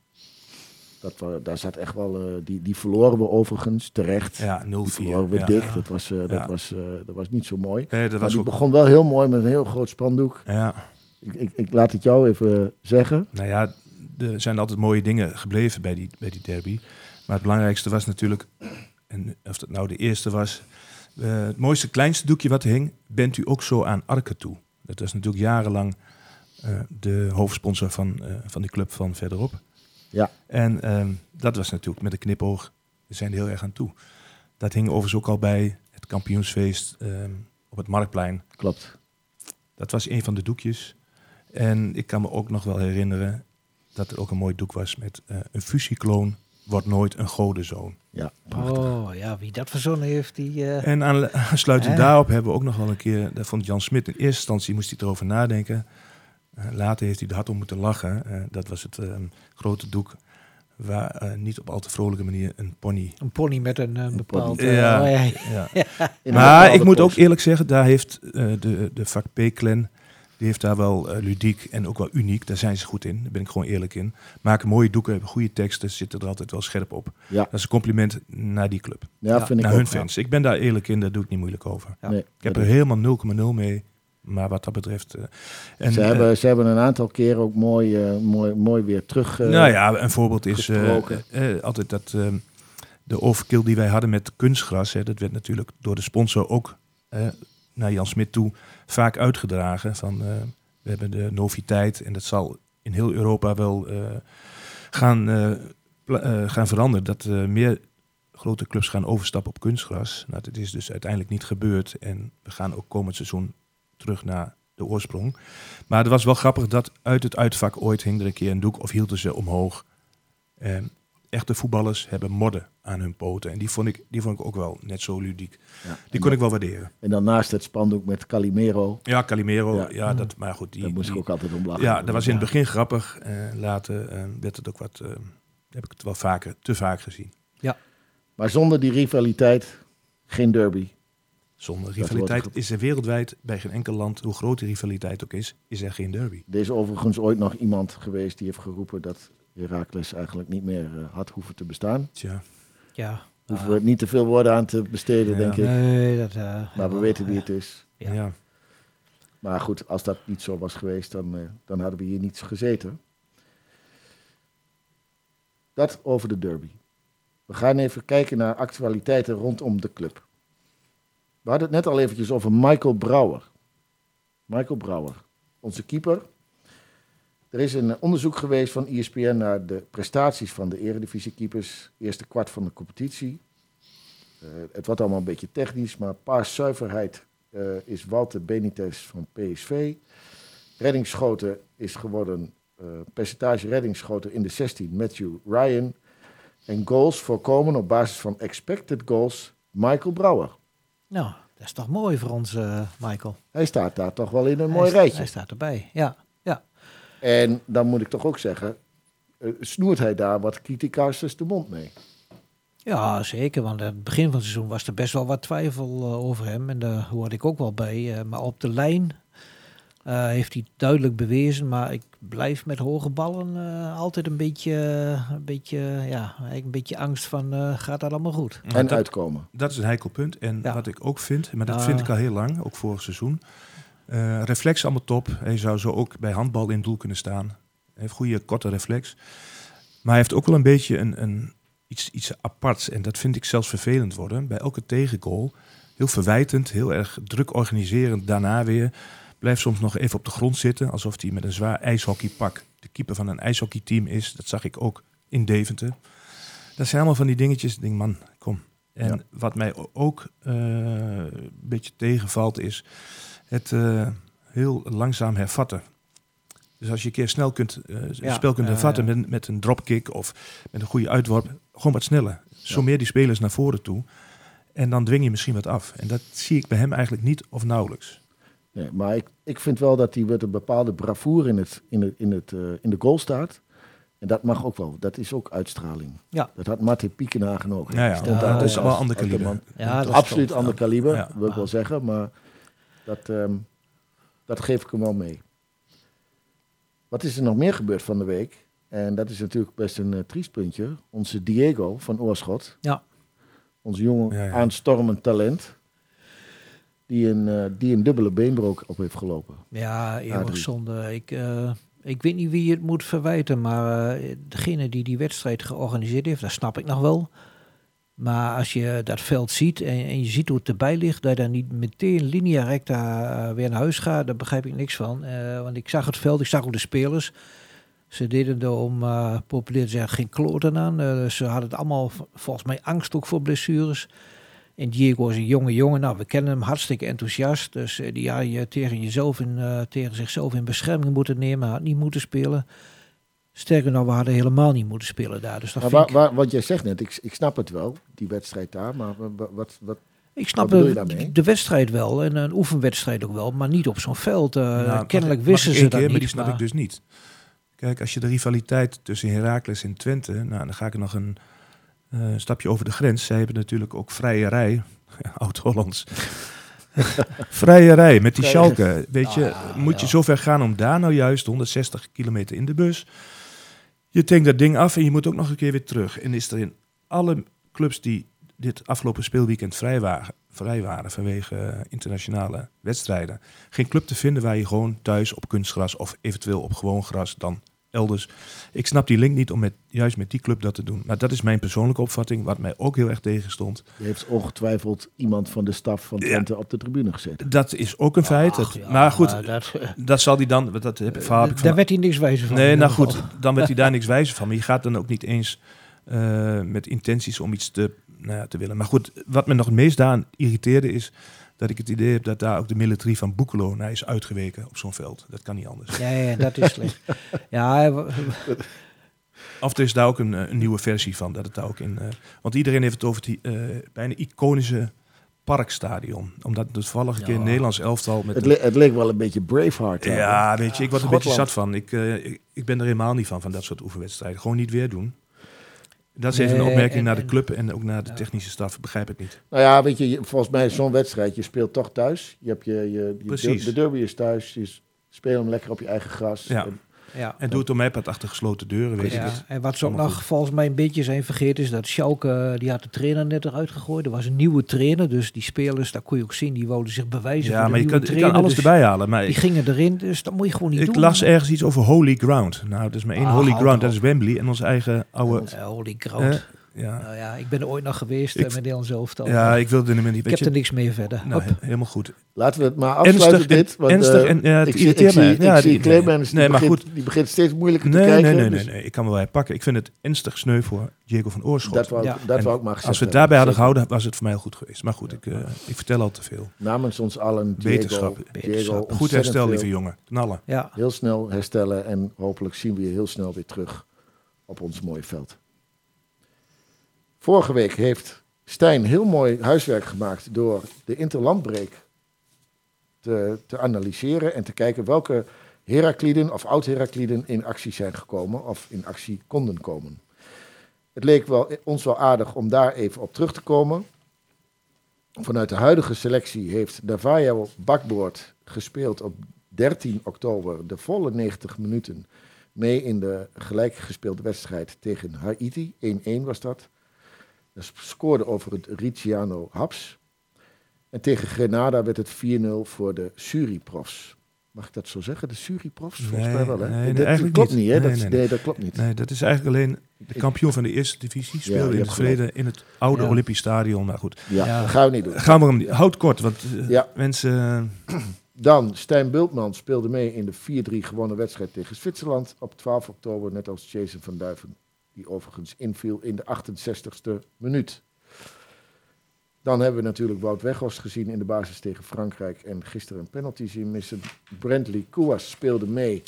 Dat we, daar zat echt wel, eh, die, die verloren we overigens terecht. Ja, Die 0-4. verloren we ja. dik, dat was, eh, dat, Ja. was, eh, dat was niet zo mooi. Nee, dat Maar was die ook... begon wel heel mooi met een heel groot spandoek. Ja, Ik, ik, ik laat het jou even zeggen. nou ja, er zijn altijd mooie dingen gebleven bij die, bij die derby. Maar het belangrijkste was natuurlijk, en of dat nou de eerste was, het mooiste kleinste doekje wat hing, bent u ook zo aan Arke toe. Dat was natuurlijk jarenlang eh, de hoofdsponsor van, eh, van die club van verderop. Ja. En ehm, dat was natuurlijk met een knipoog, we zijn er heel erg aan toe. Dat hing overigens ook al bij het kampioensfeest ehm, op het Marktplein. Klopt. Dat was een van de doekjes. En ik kan me ook nog wel herinneren dat er ook een mooi doek was met eh, een fusiekloon wordt nooit een godenzoon. Ja, prachtig. Oh, ja, wie dat verzonnen heeft, die... eh, En aan- aansluitend (laughs) Eh. daarop hebben we ook nog wel een keer, dat vond Jan Smit in eerste instantie moest hij erover nadenken. Eh, later heeft hij er hard om moeten lachen. Eh, dat was het ehm, grote doek waar eh, niet op al te vrolijke manier een pony. een pony met een, eh, bepaald... Ja. ja. (laughs) Ja. In een Maar ik moet ook eerlijk zeggen, daar heeft eh, de, de vak P-clan, die heeft daar wel eh, ludiek en ook wel uniek. Daar zijn ze goed in, daar ben ik gewoon eerlijk in. Maken mooie doeken, hebben goede teksten, zitten er altijd wel scherp op. Ja. Dat is een compliment naar die club. Ja, vind ik naar ook. hun fans. Ik ben daar eerlijk in, daar doe ik niet moeilijk over. Ja. Nee, Ik heb er is- helemaal 0,0 mee. Maar wat dat betreft... eh, en, ze, eh, hebben, ze hebben een aantal keren ook mooi, mooi, mooi weer terug. nou ja, een voorbeeld is altijd dat de overkill die wij hadden met kunstgras, hè, dat werd natuurlijk door de sponsor ook naar Jan Smit toe vaak uitgedragen. Van, eh, we hebben de noviteit en dat zal in heel Europa wel eh, gaan, eh, gaan veranderen. Dat meer grote clubs gaan overstappen op kunstgras. Nou, dat is dus uiteindelijk niet gebeurd. En we gaan ook komend seizoen terug naar de oorsprong. Maar het was wel grappig dat uit het uitvak ooit hing er een keer een doek of hielden ze omhoog. Eh, echte voetballers hebben modden aan hun poten. En die vond ik, die vond ik ook wel net zo ludiek. Ja. Die kon ik wel waarderen. En dan naast het spandoek met Calimero. Ja, Calimero, Ja. ja, dat, maar goed. Die, Daar moest ik ook altijd om lachen. ja, dat was in het Ja. begin grappig. Eh, later eh, werd het ook wat, eh, heb ik het wel vaker, te vaak gezien. Maar zonder die rivaliteit geen derby. Zonder rivaliteit is er wereldwijd bij geen enkel land, hoe groot die rivaliteit ook is, is er geen derby. Er is overigens ooit nog iemand geweest die heeft geroepen dat Heracles eigenlijk niet meer eh, had hoeven te bestaan. Tja, ja. Hoeven we het niet te veel woorden aan te besteden, Ja. denk ik. Nee, dat... eh, Maar we weten wie het is. Ja. ja. Maar goed, als dat niet zo was geweest, dan, eh, dan hadden we hier niet gezeten. Dat over de derby. We gaan even kijken naar actualiteiten rondom de club. We hadden het net al eventjes over Michael Brouwer. Michael Brouwer, onze keeper. Er is een onderzoek geweest van ESPN naar de prestaties van de eredivisiekeepers. Eerste kwart van de competitie. Eh, het wordt allemaal een beetje technisch, maar paaszuiverheid eh, is Walter Benitez van PSV. Reddingsschoten is geworden, eh, percentage reddingsschoten in de 16, Matthew Ryan. En goals voorkomen op basis van expected goals, Michael Brouwer. Nou, dat is toch mooi voor ons, eh, Michael. Hij staat daar toch wel in een Hij mooi rijtje. Hij staat erbij, ja. En dan moet ik toch ook zeggen, eh, snoert hij daar wat criticasters de mond mee. Ja, zeker. Want aan het begin van het seizoen was er best wel wat twijfel eh, over hem. En daar hoorde ik ook wel bij. Eh, maar op de lijn eh, heeft hij duidelijk bewezen. Maar ik blijf met hoge ballen eh, altijd een beetje, een beetje, ja, een beetje angst van eh, gaat dat allemaal goed? En dat, uitkomen. dat is een heikel punt. En Ja. wat ik ook vind, maar dat vind ik al heel lang, ook vorig seizoen. Eh, reflex allemaal top. Hij zou zo ook bij handbal in doel kunnen staan. Hij heeft goede korte reflex. Maar hij heeft ook wel een beetje een, een, iets, iets aparts. En dat vind ik zelfs vervelend worden. Bij elke tegengoal. Heel verwijtend, heel erg druk organiserend. Daarna weer. Blijft soms nog even op de grond zitten. Alsof hij met een zwaar ijshockeypak de keeper van een ijshockeyteam is. Dat zag ik ook in Deventer. Dat zijn allemaal van die dingetjes. Ik denk, man, kom. En Ja. wat mij ook eh, een beetje tegenvalt is het eh, heel langzaam hervatten. Dus als je een keer snel kunt, eh het Ja, spel kunt hervatten ja. Met, met een dropkick of met een goede uitworp, gewoon wat sneller. Zo meer die spelers naar voren toe. En dan dwing je misschien wat af. En dat zie ik bij hem eigenlijk niet of nauwelijks. Nee, maar ik, ik vind wel dat hij met een bepaalde bravoure in, het, in, het, in, het, eh, in de goal staat. En dat mag ook wel. Dat is ook uitstraling. Ja. Dat had Martin Piekenhagen ook. Ja, dat is wel ander kaliber. man. Ja, Absoluut ander kaliber, Ja. wil ik wel zeggen. Maar dat, ehm, dat geef ik hem wel mee. Wat is er nog meer gebeurd van de week? En dat is natuurlijk best een eh, triest puntje. Onze Diego van Oorschot. Ja. Ons jonge Ja, ja. aanstormend talent. Die een, eh, die een dubbele beenbrook op heeft gelopen. Ja, eeuwig zonde. Ik, eh, ik weet niet wie het moet verwijten, maar eh, degene die die wedstrijd georganiseerd heeft, dat snap ik nog wel. Maar als je dat veld ziet en, je ziet hoe het erbij ligt, dat je dan niet meteen linea recta eh, weer naar huis gaat, daar begrijp ik niks van. Eh, want ik zag het veld, ik zag ook de spelers. Ze deden er om eh, populair te zeggen geen kloten aan. Eh, ze hadden het allemaal volgens mij angst ook voor blessures. En Diego is een jonge jongen. Nou, we kennen hem hartstikke enthousiast. Dus die had je tegen, jezelf in, tegen zichzelf in bescherming moeten nemen. Had niet moeten spelen. Sterker nog, we hadden helemaal niet moeten spelen daar. Dus dat Maar waar, waar, want jij zegt net, ik, ik snap het wel, die wedstrijd daar. Maar wa- wa- wat, wat, ik snap wat bedoel je de, daarmee? de wedstrijd wel. En een oefenwedstrijd ook wel. Maar niet op zo'n veld. Eh, Nou, kennelijk ik- wisten ik ze dat keer, niet. Maar die snap maar- ik dus niet. Kijk, als je de rivaliteit tussen Heracles en Twente... Nou, dan ga ik nog een eh, stapje over de grens. Zij hebben natuurlijk ook vrijerij. (laughs) Oud-Hollands. (laughs) vrijerij met die Schalke. Weet je, Ah, moet je zover gaan om daar nou juist 160 kilometer in de bus... Je tankt dat ding af en je moet ook nog een keer weer terug. En is er in alle clubs die dit afgelopen speelweekend vrij waren, vrij waren vanwege eh, internationale wedstrijden, geen club te vinden waar je gewoon thuis op kunstgras of eventueel op gewoon gras dan elders. Ik snap die link niet om met, juist met die club dat te doen. Maar dat is mijn persoonlijke opvatting, wat mij ook heel erg tegenstond. je heeft ongetwijfeld iemand van de staf van Ja. Twente op de tribune gezet. Dat is ook een feit. Ach, Dat- ja, maar goed, maar dat, eh, dat zal die dan, dat heb, verhaal heb ik van daar werd hij niks wijzer van. Nee, nou goed, geval. dan werd hij daar (laughs) niks wijzer van. Maar je gaat dan ook niet eens eh, met intenties om iets te, nou ja, te willen. Maar goed, wat me nog het meest daaraan irriteerde is dat ik het idee heb dat daar ook de military van Boekelo naar is uitgeweken op zo'n veld. Dat kan niet anders. Ja, ja, dat is slecht. ja, Of er is daar ook een, eh, een nieuwe versie van. Dat het daar ook in, eh, want iedereen heeft het over het eh, bijna iconische parkstadion. Omdat het toevallig een keer Ja. een Nederlands elftal met Het, le- het leek wel een beetje Braveheart. Ja, weet je, ik word er een beetje zat van. Ik, ik, ik ben er helemaal niet van, van dat soort oefenwedstrijden. Gewoon niet weer doen. Dat is even een opmerking en- naar de club en ook naar de technische staf. Begrijp ik niet. Nou ja, weet je, je- volgens mij is zo'n wedstrijd, je speelt toch thuis. Je hebt je, je, je Precies. de derby is thuis, je speel hem lekker op je eigen gras. Ja. En- ja. En doe het om mij pad achter gesloten deuren, weet het. en wat ze ook nog volgens mij een beetje zijn vergeten is dat Schalke, eh, die had de trainer net eruit gegooid. Er was een nieuwe trainer, dus die spelers, daar kon je ook zien, die wouden zich bewijzen Ja, voor de maar je kan, je trainer. kan alles dus erbij halen. Maar Die ik, gingen erin, dus dat moet je gewoon niet ik doen. las ergens iets over holy ground. Nou, dat is maar één Ah, holy ground. Dat is Wembley en onze eigen oude... Holy ground. eh, ja. nou ja, ik ben er ooit nog geweest Ik- eh, met Nederlands elftal. ja, ik wilde er niet... ik heb je, er niks meer verder. nou, he- helemaal goed. Laten we het maar afsluiten Ernstig, dit. Want, ernstig eh, en ja, het ik zie, ik zie. Ja, ik zie die- nee, maar begint, goed. die begint steeds moeilijker te Nee, kijken. nee, nee, nee, dus nee. Ik kan wel bij pakken. Ik vind het ernstig sneu voor Diego van Oorschot. Dat wou, Ja. dat wou ik maar gezegd Als we het hebben. daarbij hadden gehouden, was het voor mij al goed geweest. Maar goed, ik, eh, ik vertel al te veel. Namens ons allen, Diego, Wetenschap. Diego. Goed herstel, lieve jongen. Knallen. Ja, Heel snel herstellen en hopelijk zien we je heel snel weer terug op ons mooie veld. Vorige week heeft Stijn heel mooi huiswerk gemaakt door de interlandbreek te, te analyseren en te kijken welke Herakliden of oud-Herakliden in actie zijn gekomen of in actie konden komen. Het leek wel, ons wel aardig om daar even op terug te komen. Vanuit de huidige selectie heeft Davajo Bakboord gespeeld op 13 oktober de volle 90 minuten mee in de gelijk gespeelde wedstrijd tegen Haiti. 1-1 was dat. Dat scoorde over het Ricciano Haps. En tegen Grenada werd het 4-0 voor de Suriprofs. Mag ik dat zo zeggen? De Suriprofs? Volgens Nee, mij wel, hè? nee, dat klopt niet. niet, hè? Nee, dat, nee, nee, nee. dat klopt niet. Nee, dat is eigenlijk alleen de kampioen van de eerste divisie. Speelde in het verleden in het oude Ja. Olympisch Stadion. Maar goed, Ja, Ja. dat gaan we niet doen. gaan we hem niet. Houd kort, want eh, Ja. mensen... eh, Dan, Stijn Bultman speelde mee in de 4-3 gewonnen wedstrijd tegen Zwitserland op 12 oktober, net als Jason van Duiven, die overigens inviel in de 68ste minuut. Dan hebben we natuurlijk Wout Weghorst gezien in de basis tegen Frankrijk en gisteren een penalty zien missen. Brentley Kouas speelde mee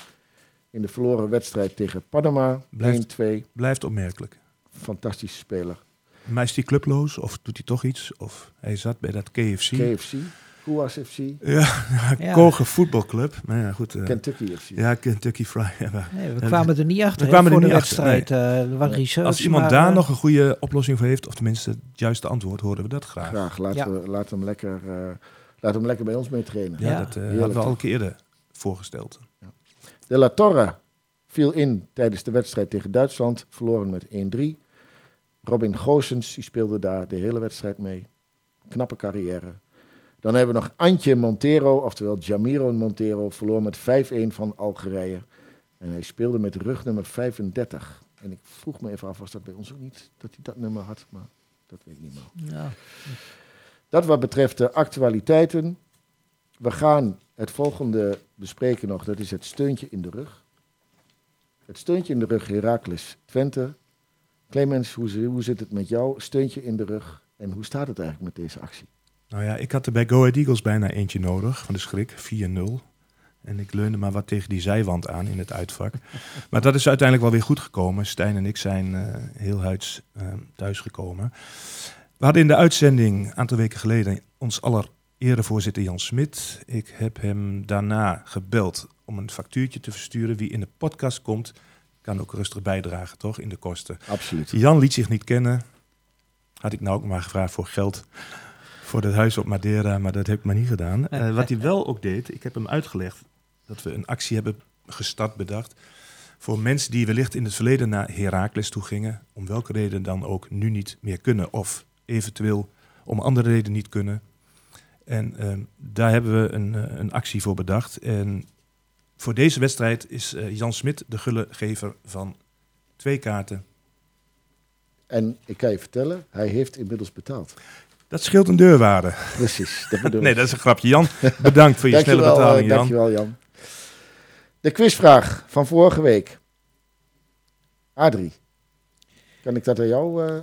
in de verloren wedstrijd tegen Panama, Blijft- 1-2. blijft opmerkelijk. Fantastische speler. Maar is hij clubloos of doet hij toch iets? Of hij zat bij dat KFC. KFC, FC, Ja, (laughs) Ja. Kogen voetbalclub. Maar ja, goed. eh, Kentucky FC. ja, Kentucky. Ja, maar Nee, we kwamen er niet achter hè, kwamen er de niet achter, wedstrijd. waren research, Als iemand maar, daar eh, nog een goede oplossing voor heeft, of tenminste het juiste antwoord, horen we dat graag. Graag, laat, Ja. we, laat, hem lekker, eh, laat hem lekker bij ons mee trainen. Ja, Ja. dat eh, hadden we al een keer eerder voorgesteld. De La Torre viel in tijdens de wedstrijd tegen Duitsland, verloren met 1-3. Robin Goossens die speelde daar de hele wedstrijd mee. Knappe carrière. Dan hebben we nog Antje Montero, oftewel Jamiro Montero, verloor met 5-1 van Algerije. En hij speelde met rugnummer 35. En ik vroeg me even af, was dat bij ons ook niet dat hij dat nummer had? Maar dat weet ik niet meer. Ja. Dat wat betreft de actualiteiten. We gaan het volgende bespreken nog. Dat is het steuntje in de rug. Het steuntje in de rug Heracles Twente. Clemens, hoe zit het met jou? Steuntje in de rug. En hoe staat het eigenlijk met deze actie? Nou ja, ik had er bij Go Ahead Eagles bijna eentje nodig, van de schrik, 4-0. En ik leunde maar wat tegen die zijwand aan in het uitvak. (laughs) maar dat is uiteindelijk wel weer goed gekomen. Stijn en ik zijn eh, heel huids eh, thuisgekomen. We hadden in de uitzending, een aantal weken geleden, ons aller erevoorzitter Jan Smit. Ik heb hem daarna gebeld om een factuurtje te versturen. Wie in de podcast komt, kan ook rustig bijdragen, toch, in de kosten. Absoluut. Jan liet zich niet kennen. Had ik nou ook maar gevraagd voor geld voor het huis op Madeira, maar dat heb ik maar niet gedaan. Eh, wat hij wel ook deed, ik heb hem uitgelegd dat we een actie hebben gestart, bedacht. Voor mensen die wellicht in het verleden naar Heracles toe gingen, om welke reden dan ook nu niet meer kunnen. Of eventueel om andere reden niet kunnen. En ehm, daar hebben we een, eh, een actie voor bedacht. En voor deze wedstrijd is eh, Jan Smit de gullegever van twee kaarten En ik kan je vertellen, hij heeft inmiddels betaald. Dat scheelt een deurwaarde. Precies, dat bedoel (laughs) Nee, ik. dat is een grapje. Jan, bedankt voor je snelle betaling, eh, Jan. Dankjewel, Jan. De quizvraag van vorige week. Adrie, kan ik dat aan jou... eh,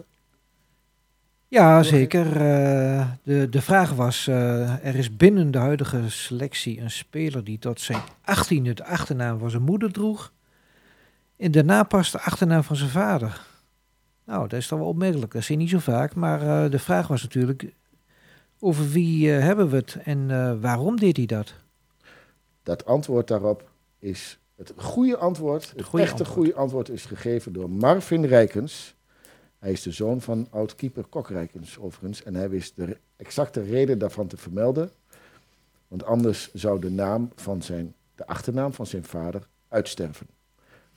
Ja, zeker. Eh, de, de vraag was, eh, er is binnen de huidige selectie een speler die tot zijn 18e de achternaam van zijn moeder droeg. En daarna pas de achternaam van zijn vader. Nou, dat is toch wel opmerkelijk. Dat zie je niet zo vaak. Maar eh, de vraag was natuurlijk, over wie eh, hebben we het en eh, waarom deed hij dat? Dat antwoord daarop is het goede antwoord. Het goede echte antwoord. goede antwoord is gegeven door Marvin Rijkens. Hij is de zoon van oud-keeper Kok Rijkens, overigens. En hij wist de exacte reden daarvan te vermelden. Want anders zou de naam van zijn, de achternaam van zijn vader uitsterven.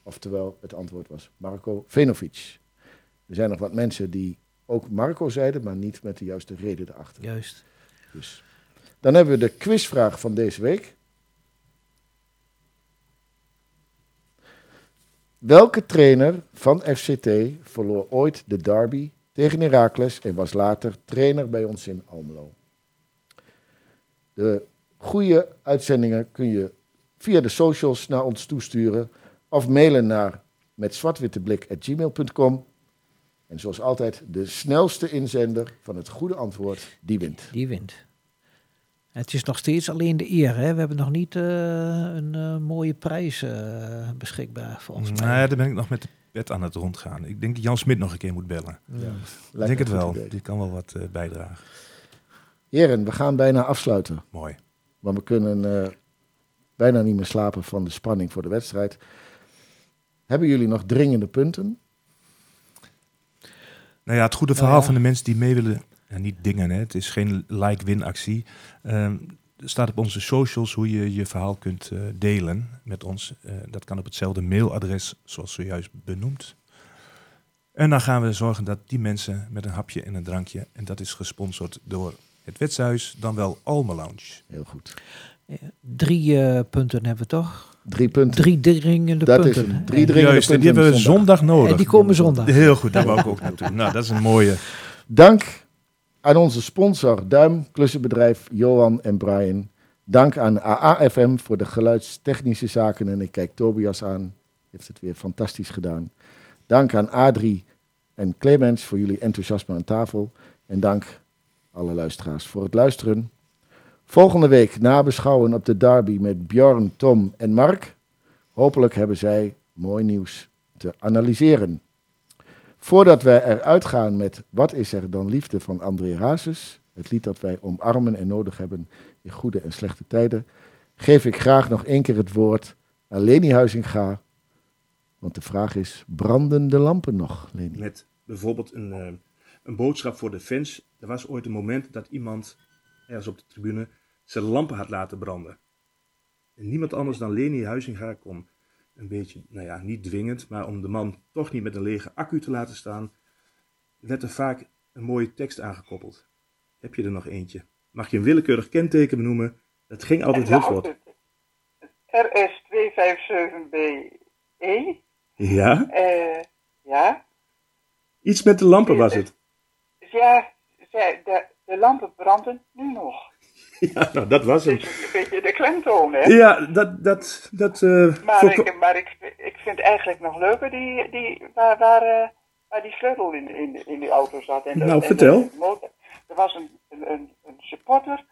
Oftewel, het antwoord was Marco Venovic. Er zijn nog wat mensen die ook Marco zeiden, maar niet met de juiste reden erachter. Juist. Dus. Dan hebben we de quizvraag van deze week. Welke trainer van FCT verloor ooit de derby tegen Heracles en was later trainer bij ons in Almelo? De goede uitzendingen kun je via de socials naar ons toesturen of mailen naar met zwartwitteblik.gmail.com. En zoals altijd, de snelste inzender van het goede antwoord, die wint. Die wint. Het is nog steeds alleen de eer. Hè? We hebben nog niet eh, een eh, mooie prijs eh, beschikbaar voor ons. Nou ja, daar ben ik nog met de pet aan het rondgaan. Ik denk dat Jan Smit nog een keer moet bellen. Ja. ik denk het wel. idee. Die kan wel wat eh, bijdragen. Heren, we gaan bijna afsluiten. Mooi. Want we kunnen eh, bijna niet meer slapen van de spanning voor de wedstrijd. Hebben jullie nog dringende punten? Nou ja, het goede Nou verhaal ja. van de mensen die mee willen... Ja, niet dingen, hè. het is geen like-win actie. Ehm, er staat op onze socials hoe je je verhaal kunt eh, delen met ons. Eh, dat kan op hetzelfde mailadres zoals zojuist benoemd. En dan gaan we zorgen dat die mensen met een hapje en een drankje... en dat is gesponsord door Het Wetshuis, dan wel Alme Lounge. Heel goed. Drie eh, punten hebben we toch? Drie punten. Drie dringende Dat is punten. hem. Drie dringende Juist, en punten die hebben we zondag. zondag nodig. En die komen zondag. Heel goed, daar wou ik ook naartoe. Nou, dat is een mooie. Dank aan onze sponsor Duim, klussenbedrijf Johan en Brian. Dank aan AAFM voor de geluidstechnische zaken. En ik kijk Tobias aan. Heeft het weer fantastisch gedaan. Dank aan Adrie en Clemens voor jullie enthousiasme aan tafel. En dank alle luisteraars voor het luisteren. Volgende week nabeschouwen op de derby met Bjorn, Tom en Mark. Hopelijk hebben zij mooi nieuws te analyseren. Voordat wij eruit gaan met Wat is er dan liefde van André Hazes, het lied dat wij omarmen en nodig hebben in goede en slechte tijden, geef ik graag nog één keer het woord aan Leni Huizinga. Want de vraag is, branden de lampen nog, Leni? Met bijvoorbeeld een, eh, een boodschap voor de fans. Er was ooit een moment dat iemand ergens op de tribune zijn lampen had laten branden. En niemand anders dan Leni Huizinga kon een beetje, nou ja, niet dwingend, maar om de man toch niet met een lege accu te laten staan, werd er vaak een mooie tekst aangekoppeld. Heb je er nog eentje? Mag je een willekeurig kenteken benoemen? Dat ging altijd heel vlot. het RS257BE. Ja? Eh, ja. Iets met de lampen was het. Ja, de, de lampen branden nu nog. (laughs) Ja, nou, dat was hem. Een beetje de klemtoon, hè? Ja, dat, dat, dat, eh, Maar, ik, maar ik, ik vind eigenlijk nog leuker die, die, waar, waar, eh, waar die sleutel in, in, in die auto zat. En Nou, en vertel. motor. Er was een, een, een, supporter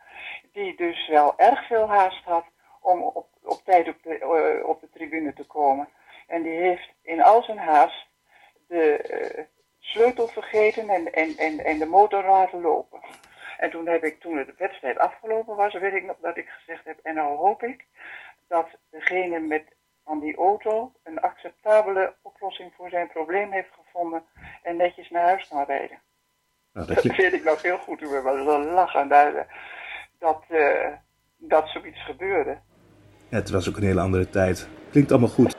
die dus wel erg veel haast had om op, op tijd op de, eh, op de tribune te komen. En die heeft in al zijn haast de sleutel vergeten en, en, en, en de motor laten lopen. En toen heb ik, toen de wedstrijd afgelopen was, weet ik nog dat ik gezegd heb, en nou hoop ik dat degene met van die auto een acceptabele oplossing voor zijn probleem heeft gevonden en netjes naar huis kan rijden. nou, (laughs) Dat dat, weet ik nog heel goed. Toen we wel zo lachen daar, eh, dat, eh, dat zoiets gebeurde. ja, het was ook een hele andere tijd. Klinkt allemaal goed.